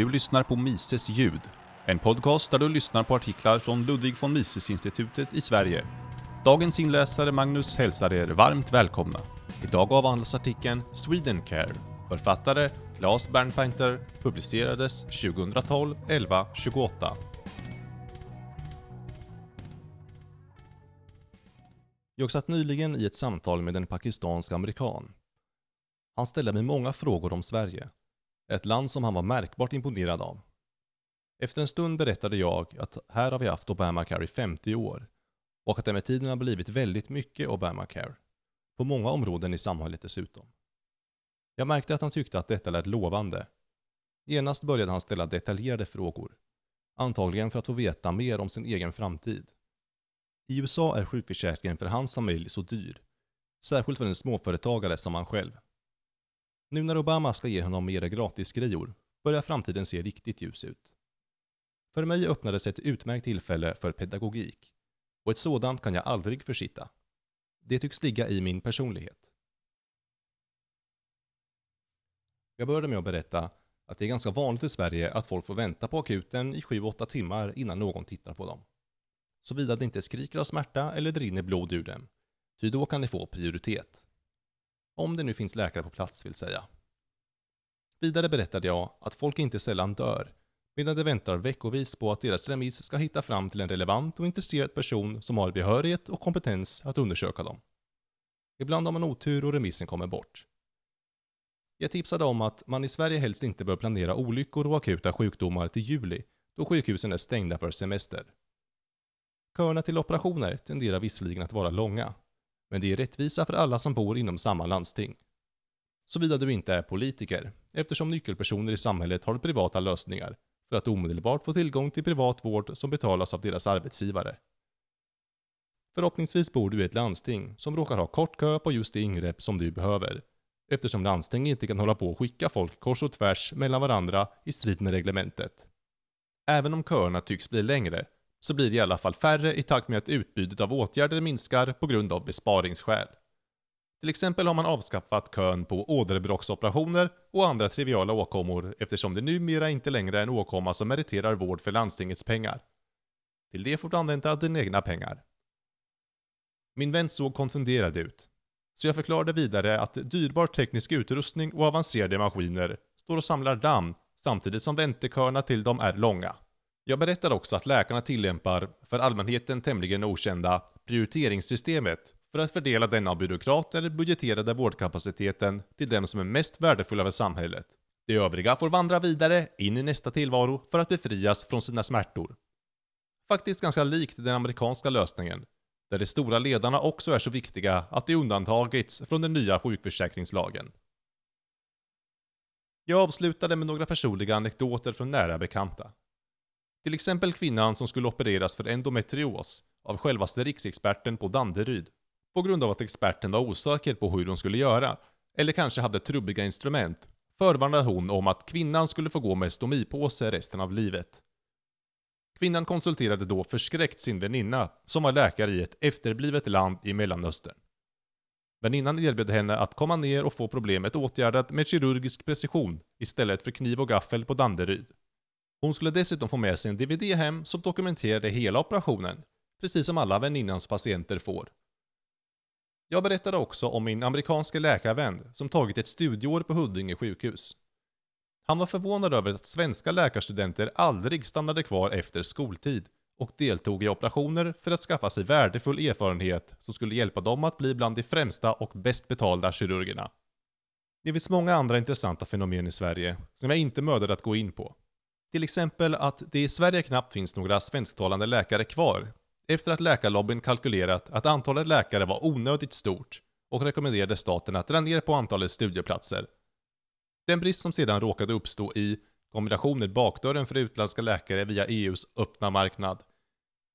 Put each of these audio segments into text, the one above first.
Du lyssnar på Mises ljud, en podcast där du lyssnar på artiklar från Ludwig von Mises-institutet i Sverige. Dagens inläsare Magnus hälsar er varmt välkomna. Idag avhandlas artikeln Swedencare. Författare Claes Bernpainter publicerades 2012 11 28. Jag satt nyligen i ett samtal med en pakistansk amerikan. Han ställde mig många frågor om Sverige. Ett land som han var märkbart imponerad av. Efter en stund berättade jag att här har vi haft Obamacare i 50 år och att det med tiden har blivit väldigt mycket Obamacare. På många områden i samhället dessutom. Jag märkte att han tyckte att detta lät lovande. Genast började han ställa detaljerade frågor. Antagligen för att få veta mer om sin egen framtid. I USA är sjukförsäkringen för hans familj så dyr. Särskilt för en småföretagare som han själv. Nu när Obama ska ge honom mera gratisgrejor börjar framtiden se riktigt ljus ut. För mig öppnades ett utmärkt tillfälle för pedagogik. Och ett sådant kan jag aldrig försitta. Det tycks ligga i min personlighet. Jag började med att berätta att det är ganska vanligt i Sverige att folk får vänta på akuten i 7-8 timmar innan någon tittar på dem. Såvida det inte skriker av smärta eller det rinner blod ur dem. Ty då kan de få prioritet. Om det nu finns läkare på plats vill säga. Vidare berättade jag att folk inte sällan dör medan de väntar veckovis på att deras remiss ska hitta fram till en relevant och intresserad person som har behörighet och kompetens att undersöka dem. Ibland har man otur och remissen kommer bort. Jag tipsade om att man i Sverige helst inte bör planera olyckor och akuta sjukdomar till juli, då sjukhusen är stängda för semester. Köerna till operationer tenderar visserligen att vara långa, men det är rättvisa för alla som bor inom samma landsting. Såvida du inte är politiker, eftersom nyckelpersoner i samhället har privata lösningar för att omedelbart få tillgång till privat vård som betalas av deras arbetsgivare. Förhoppningsvis bor du i ett landsting som råkar ha kort kö på just det ingrepp som du behöver, eftersom landsting inte kan hålla på och skicka folk kors och tvärs mellan varandra i strid med reglementet. Även om köerna tycks bli längre, så blir det i alla fall färre i takt med att utbudet av åtgärder minskar på grund av besparingsskäl. Till exempel har man avskaffat kön på åderbråcksoperationer och andra triviala åkommor eftersom det numera inte längre är en åkomma som meriterar vård för landstingets pengar. Till det får du använda dina egna pengar. Min vän såg konfunderad ut, så jag förklarade vidare att dyrbar teknisk utrustning och avancerade maskiner står och samlar damm samtidigt som vänteköerna till dem är långa. Jag berättar också att läkarna tillämpar, för allmänheten tämligen okända, prioriteringssystemet för att fördela den av byråkrater budgeterade vårdkapaciteten till dem som är mest värdefulla för samhället. De övriga får vandra vidare in i nästa tillvaro för att befrias från sina smärtor. Faktiskt ganska likt den amerikanska lösningen, där de stora ledarna också är så viktiga att de undantagits från den nya sjukförsäkringslagen. Jag avslutade med några personliga anekdoter från nära bekanta. Till exempel kvinnan som skulle opereras för endometrios av självaste riksexperten på Danderyd på grund av att experten var osäker på hur hon skulle göra, eller kanske hade trubbiga instrument, förvarnade hon om att kvinnan skulle få gå med stomipåse resten av livet. Kvinnan konsulterade då förskräckt sin väninna, som var läkare i ett efterblivet land i Mellanöstern. Väninnan erbjöd henne att komma ner och få problemet åtgärdat med kirurgisk precision istället för kniv och gaffel på Danderyd. Hon skulle dessutom få med sig en DVD hem som dokumenterade hela operationen, precis som alla väninnans patienter får. Jag berättade också om min amerikanska läkarvän som tagit ett studieår på Huddinge sjukhus. Han var förvånad över att svenska läkarstudenter aldrig stannade kvar efter skoltid och deltog i operationer för att skaffa sig värdefull erfarenhet som skulle hjälpa dem att bli bland de främsta och bäst betalda kirurgerna. Det finns många andra intressanta fenomen i Sverige som jag inte mördade att gå in på. Till exempel att det i Sverige knappt finns några svensktalande läkare kvar efter att läkarlobbyn kalkylerat att antalet läkare var onödigt stort och rekommenderade staten att dra ner på antalet studieplatser. Den brist som sedan råkade uppstå i kombination med bakdörren för utländska läkare via EUs öppna marknad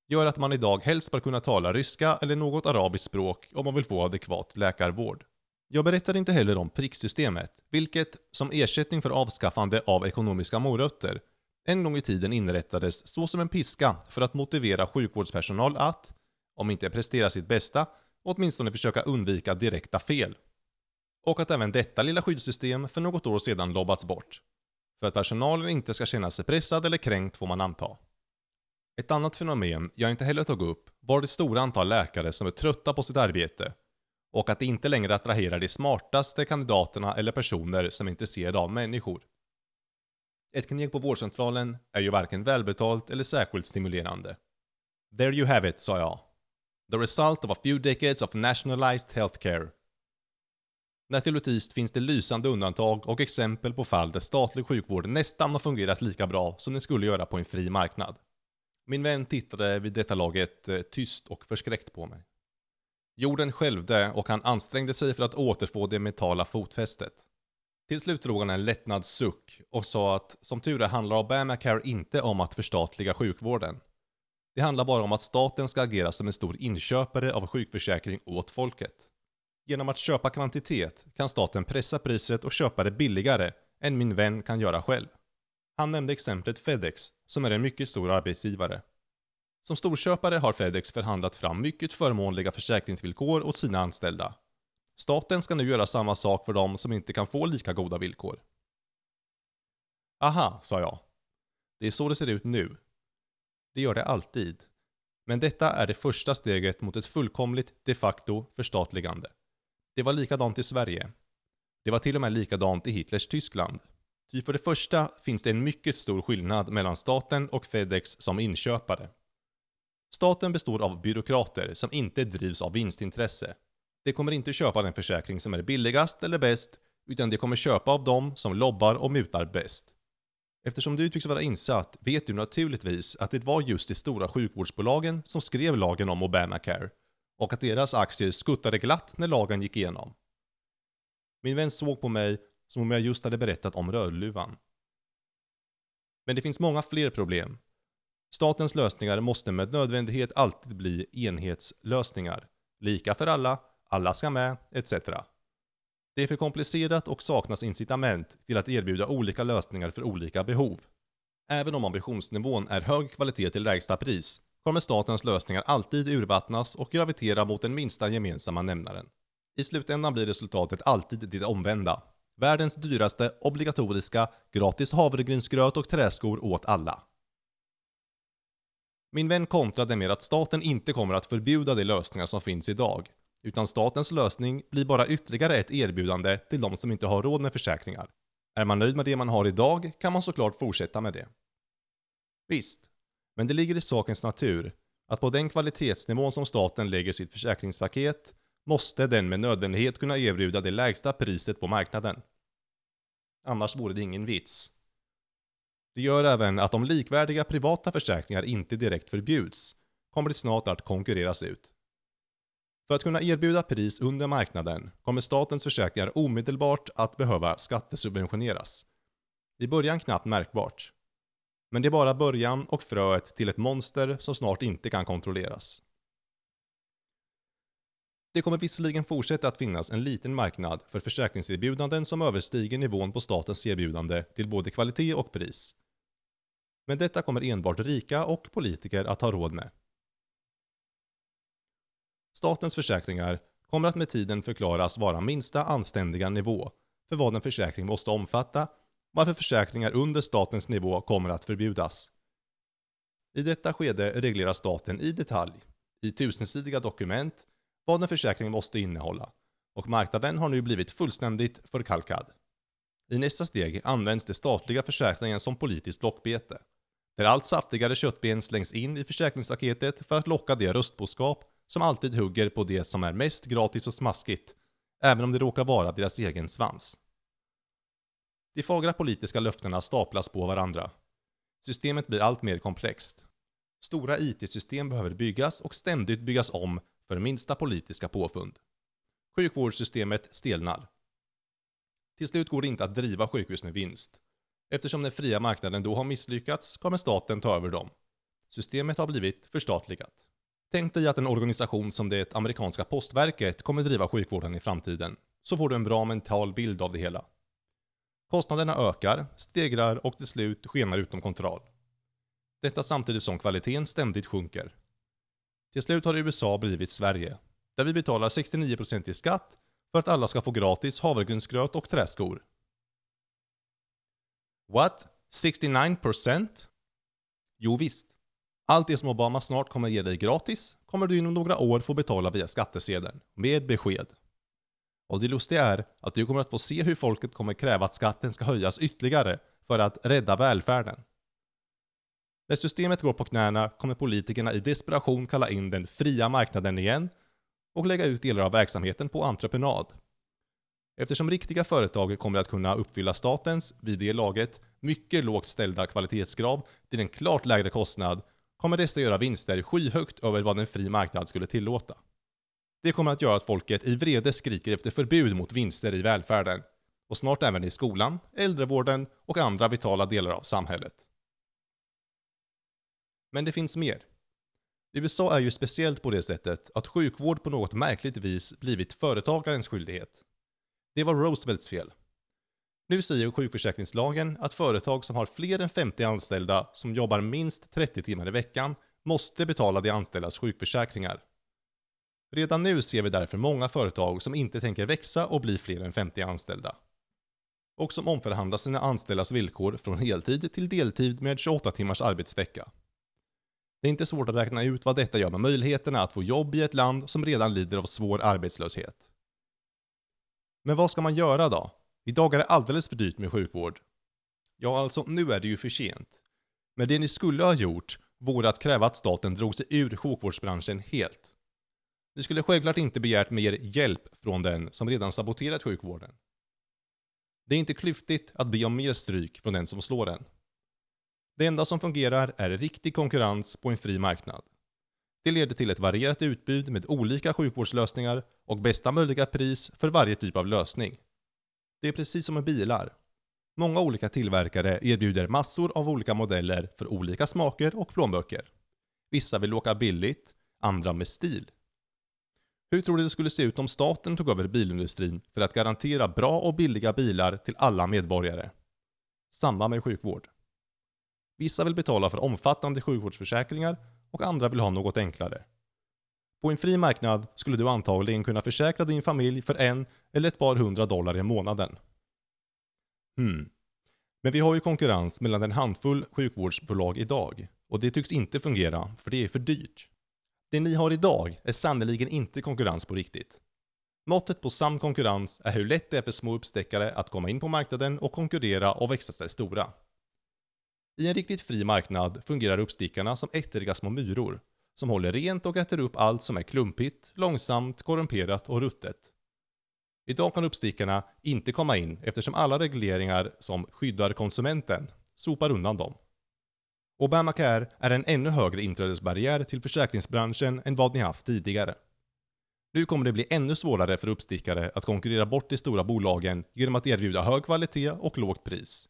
gör att man idag helst bör kunna tala ryska eller något arabiskt språk om man vill få adekvat läkarvård. Jag berättar inte heller om pricksystemet, vilket, som ersättning för avskaffande av ekonomiska morötter, en gång i tiden inrättades så som en piska för att motivera sjukvårdspersonal att, om inte prestera sitt bästa, åtminstone försöka undvika direkta fel. Och att även detta lilla skyddssystem för något år sedan lobbats bort. För att personalen inte ska känna sig pressad eller kränkt får man anta. Ett annat fenomen jag inte heller tog upp var det stora antal läkare som är trötta på sitt arbete och att det inte längre attraherar de smartaste kandidaterna eller personer som är intresserade av människor. Ett kneg på vårdcentralen är ju varken välbetalt eller särskilt stimulerande. There you have it, sa jag. The result of a few decades of nationalized healthcare. Naturligtvis finns det lysande undantag och exempel på fall där statlig sjukvård nästan har fungerat lika bra som den skulle göra på en fri marknad. Min vän tittade vid detta laget eh, tyst och förskräckt på mig. Jorden skälvde och han ansträngde sig för att återfå det mentala fotfästet. Till slut drog han en lättnad suck och sa att som tur är handlar Obamacare inte om att förstatliga sjukvården. Det handlar bara om att staten ska agera som en stor inköpare av sjukförsäkring åt folket. Genom att köpa kvantitet kan staten pressa priset och köpa det billigare än min vän kan göra själv. Han nämnde exemplet Fedex, som är en mycket stor arbetsgivare. Som storköpare har Fedex förhandlat fram mycket förmånliga försäkringsvillkor åt sina anställda. Staten ska nu göra samma sak för dem som inte kan få lika goda villkor. Aha, sa jag. Det är så det ser ut nu. Det gör det alltid. Men detta är det första steget mot ett fullkomligt de facto förstatligande. Det var likadant i Sverige. Det var till och med likadant i Hitlers Tyskland. Ty för det första finns det en mycket stor skillnad mellan staten och Fedex som inköpare. Staten består av byråkrater som inte drivs av vinstintresse. De kommer inte köpa den försäkring som är billigast eller bäst, utan de kommer köpa av dem som lobbar och mutar bäst. Eftersom du tycks vara insatt vet du naturligtvis att det var just de stora sjukvårdsbolagen som skrev lagen om Obamacare och att deras aktier skuttade glatt när lagen gick igenom. Min vän såg på mig som om jag just hade berättat om Rödluvan. Men det finns många fler problem. Statens lösningar måste med nödvändighet alltid bli enhetslösningar. Lika för alla, alla ska med, etc. Det är för komplicerat och saknas incitament till att erbjuda olika lösningar för olika behov. Även om ambitionsnivån är hög kvalitet till lägsta pris kommer statens lösningar alltid urvattnas och gravitera mot den minsta gemensamma nämnaren. I slutändan blir resultatet alltid det omvända. Världens dyraste obligatoriska gratis havregrynsgröt och träskor åt alla. Min vän kontrade med att staten inte kommer att förbjuda de lösningar som finns idag, utan statens lösning blir bara ytterligare ett erbjudande till de som inte har råd med försäkringar. Är man nöjd med det man har idag kan man såklart fortsätta med det. Visst, men det ligger i sakens natur att på den kvalitetsnivån som staten lägger sitt försäkringspaket måste den med nödvändighet kunna erbjuda det lägsta priset på marknaden. Annars vore det ingen vits. Det gör även att om likvärdiga privata försäkringar inte direkt förbjuds kommer det snart att konkurreras ut. För att kunna erbjuda pris under marknaden kommer statens försäkringar omedelbart att behöva skattesubventioneras. I början knappt märkbart. Men det är bara början och fröet till ett monster som snart inte kan kontrolleras. Det kommer visserligen fortsätta att finnas en liten marknad för försäkringserbjudanden som överstiger nivån på statens erbjudande till både kvalitet och pris. Men detta kommer enbart rika och politiker att ha råd med. Statens försäkringar kommer att med tiden förklaras vara minsta anständiga nivå för vad en försäkring måste omfatta, varför försäkringar under statens nivå kommer att förbjudas. I detta skede reglerar staten i detalj, i tusensidiga dokument, vad en försäkring måste innehålla och marknaden har nu blivit fullständigt förkalkad. I nästa steg används det statliga försäkringen som politiskt lockbete, där allt saftigare köttben slängs in i försäkringspaketet för att locka det röstboskap som alltid hugger på det som är mest gratis och smaskigt, även om det råkar vara deras egen svans. De fagra politiska löftena staplas på varandra. Systemet blir allt mer komplext. Stora IT-system behöver byggas och ständigt byggas om för minsta politiska påfund. Sjukvårdssystemet stelnar. Till slut går det inte att driva sjukhus med vinst. Eftersom den fria marknaden då har misslyckats kommer staten ta över dem. Systemet har blivit förstatligat. Tänk dig att en organisation som det amerikanska postverket kommer driva sjukvården i framtiden, så får du en bra mental bild av det hela. Kostnaderna ökar, stegrar och till slut skenar utom kontroll. Detta samtidigt som kvaliteten ständigt sjunker. Till slut har USA blivit Sverige, där vi betalar 69% i skatt för att alla ska få gratis havregrynsgröt och träskor. What? 69%? Jo visst. Allt det som Obama snart kommer ge dig gratis kommer du inom några år få betala via skattesedeln, med besked. Och det lustiga är att du kommer att få se hur folket kommer kräva att skatten ska höjas ytterligare för att rädda välfärden. När systemet går på knäna kommer politikerna i desperation kalla in den fria marknaden igen och lägga ut delar av verksamheten på entreprenad. Eftersom riktiga företag kommer att kunna uppfylla statens, vid det laget, mycket lågt ställda kvalitetskrav till en klart lägre kostnad kommer dessa göra vinster skyhögt över vad en fri marknad skulle tillåta. Det kommer att göra att folket i vrede skriker efter förbud mot vinster i välfärden och snart även i skolan, äldrevården och andra vitala delar av samhället. Men det finns mer. USA är ju speciellt på det sättet att sjukvård på något märkligt vis blivit företagarens skyldighet. Det var Roosevelts fel. Nu säger sjukförsäkringslagen att företag som har fler än 50 anställda som jobbar minst 30 timmar i veckan måste betala de anställdas sjukförsäkringar. Redan nu ser vi därför många företag som inte tänker växa och bli fler än 50 anställda. Och som omförhandlar sina anställdas villkor från heltid till deltid med 28 timmars arbetsvecka. Det är inte svårt att räkna ut vad detta gör med möjligheterna att få jobb i ett land som redan lider av svår arbetslöshet. Men vad ska man göra då? Idag är det alldeles för dyrt med sjukvård. Ja, alltså nu är det ju för sent. Men det ni skulle ha gjort vore att kräva att staten drog sig ur sjukvårdsbranschen helt. Ni skulle självklart inte begärt mer hjälp från den som redan saboterat sjukvården. Det är inte klyftigt att be om mer stryk från den som slår en. Det enda som fungerar är riktig konkurrens på en fri marknad. Det leder till ett varierat utbud med olika sjukvårdslösningar och bästa möjliga pris för varje typ av lösning. Det är precis som med bilar. Många olika tillverkare erbjuder massor av olika modeller för olika smaker och plånböcker. Vissa vill åka billigt, andra med stil. Hur tror du det skulle se ut om staten tog över bilindustrin för att garantera bra och billiga bilar till alla medborgare? Samma med sjukvård. Vissa vill betala för omfattande sjukvårdsförsäkringar och andra vill ha något enklare. På en fri marknad skulle du antagligen kunna försäkra din familj för en eller ett par hundra dollar i månaden. Hmm. Men vi har ju konkurrens mellan en handfull sjukvårdsbolag idag och det tycks inte fungera för det är för dyrt. Det ni har idag är sannoliken inte konkurrens på riktigt. Måttet på sann konkurrens är hur lätt det är för små uppstickare att komma in på marknaden och konkurrera och växa sig stora. I en riktigt fri marknad fungerar uppstickarna som ettriga små myror som håller rent och äter upp allt som är klumpigt, långsamt, korrumperat och ruttet. Idag kan uppstickarna inte komma in eftersom alla regleringar som skyddar konsumenten sopar undan dem. Obamacare är en ännu högre inträdesbarriär till försäkringsbranschen än vad ni haft tidigare. Nu kommer det bli ännu svårare för uppstickare att konkurrera bort de stora bolagen genom att erbjuda hög kvalitet och lågt pris.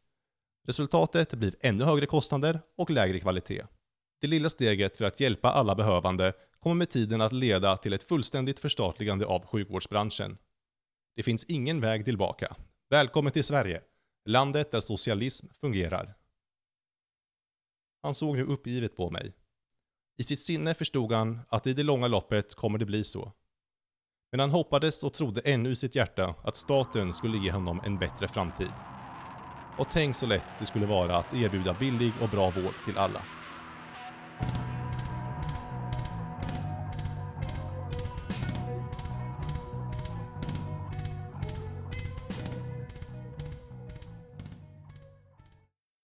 Resultatet blir ännu högre kostnader och lägre kvalitet. Det lilla steget för att hjälpa alla behövande kommer med tiden att leda till ett fullständigt förstatligande av sjukvårdsbranschen. Det finns ingen väg tillbaka. Välkommen till Sverige, landet där socialism fungerar. Han såg nu uppgivet på mig. I sitt sinne förstod han att i det långa loppet kommer det bli så. Men han hoppades och trodde ännu i sitt hjärta att staten skulle ge honom en bättre framtid. Och tänk så lätt det skulle vara att erbjuda billig och bra vård till alla.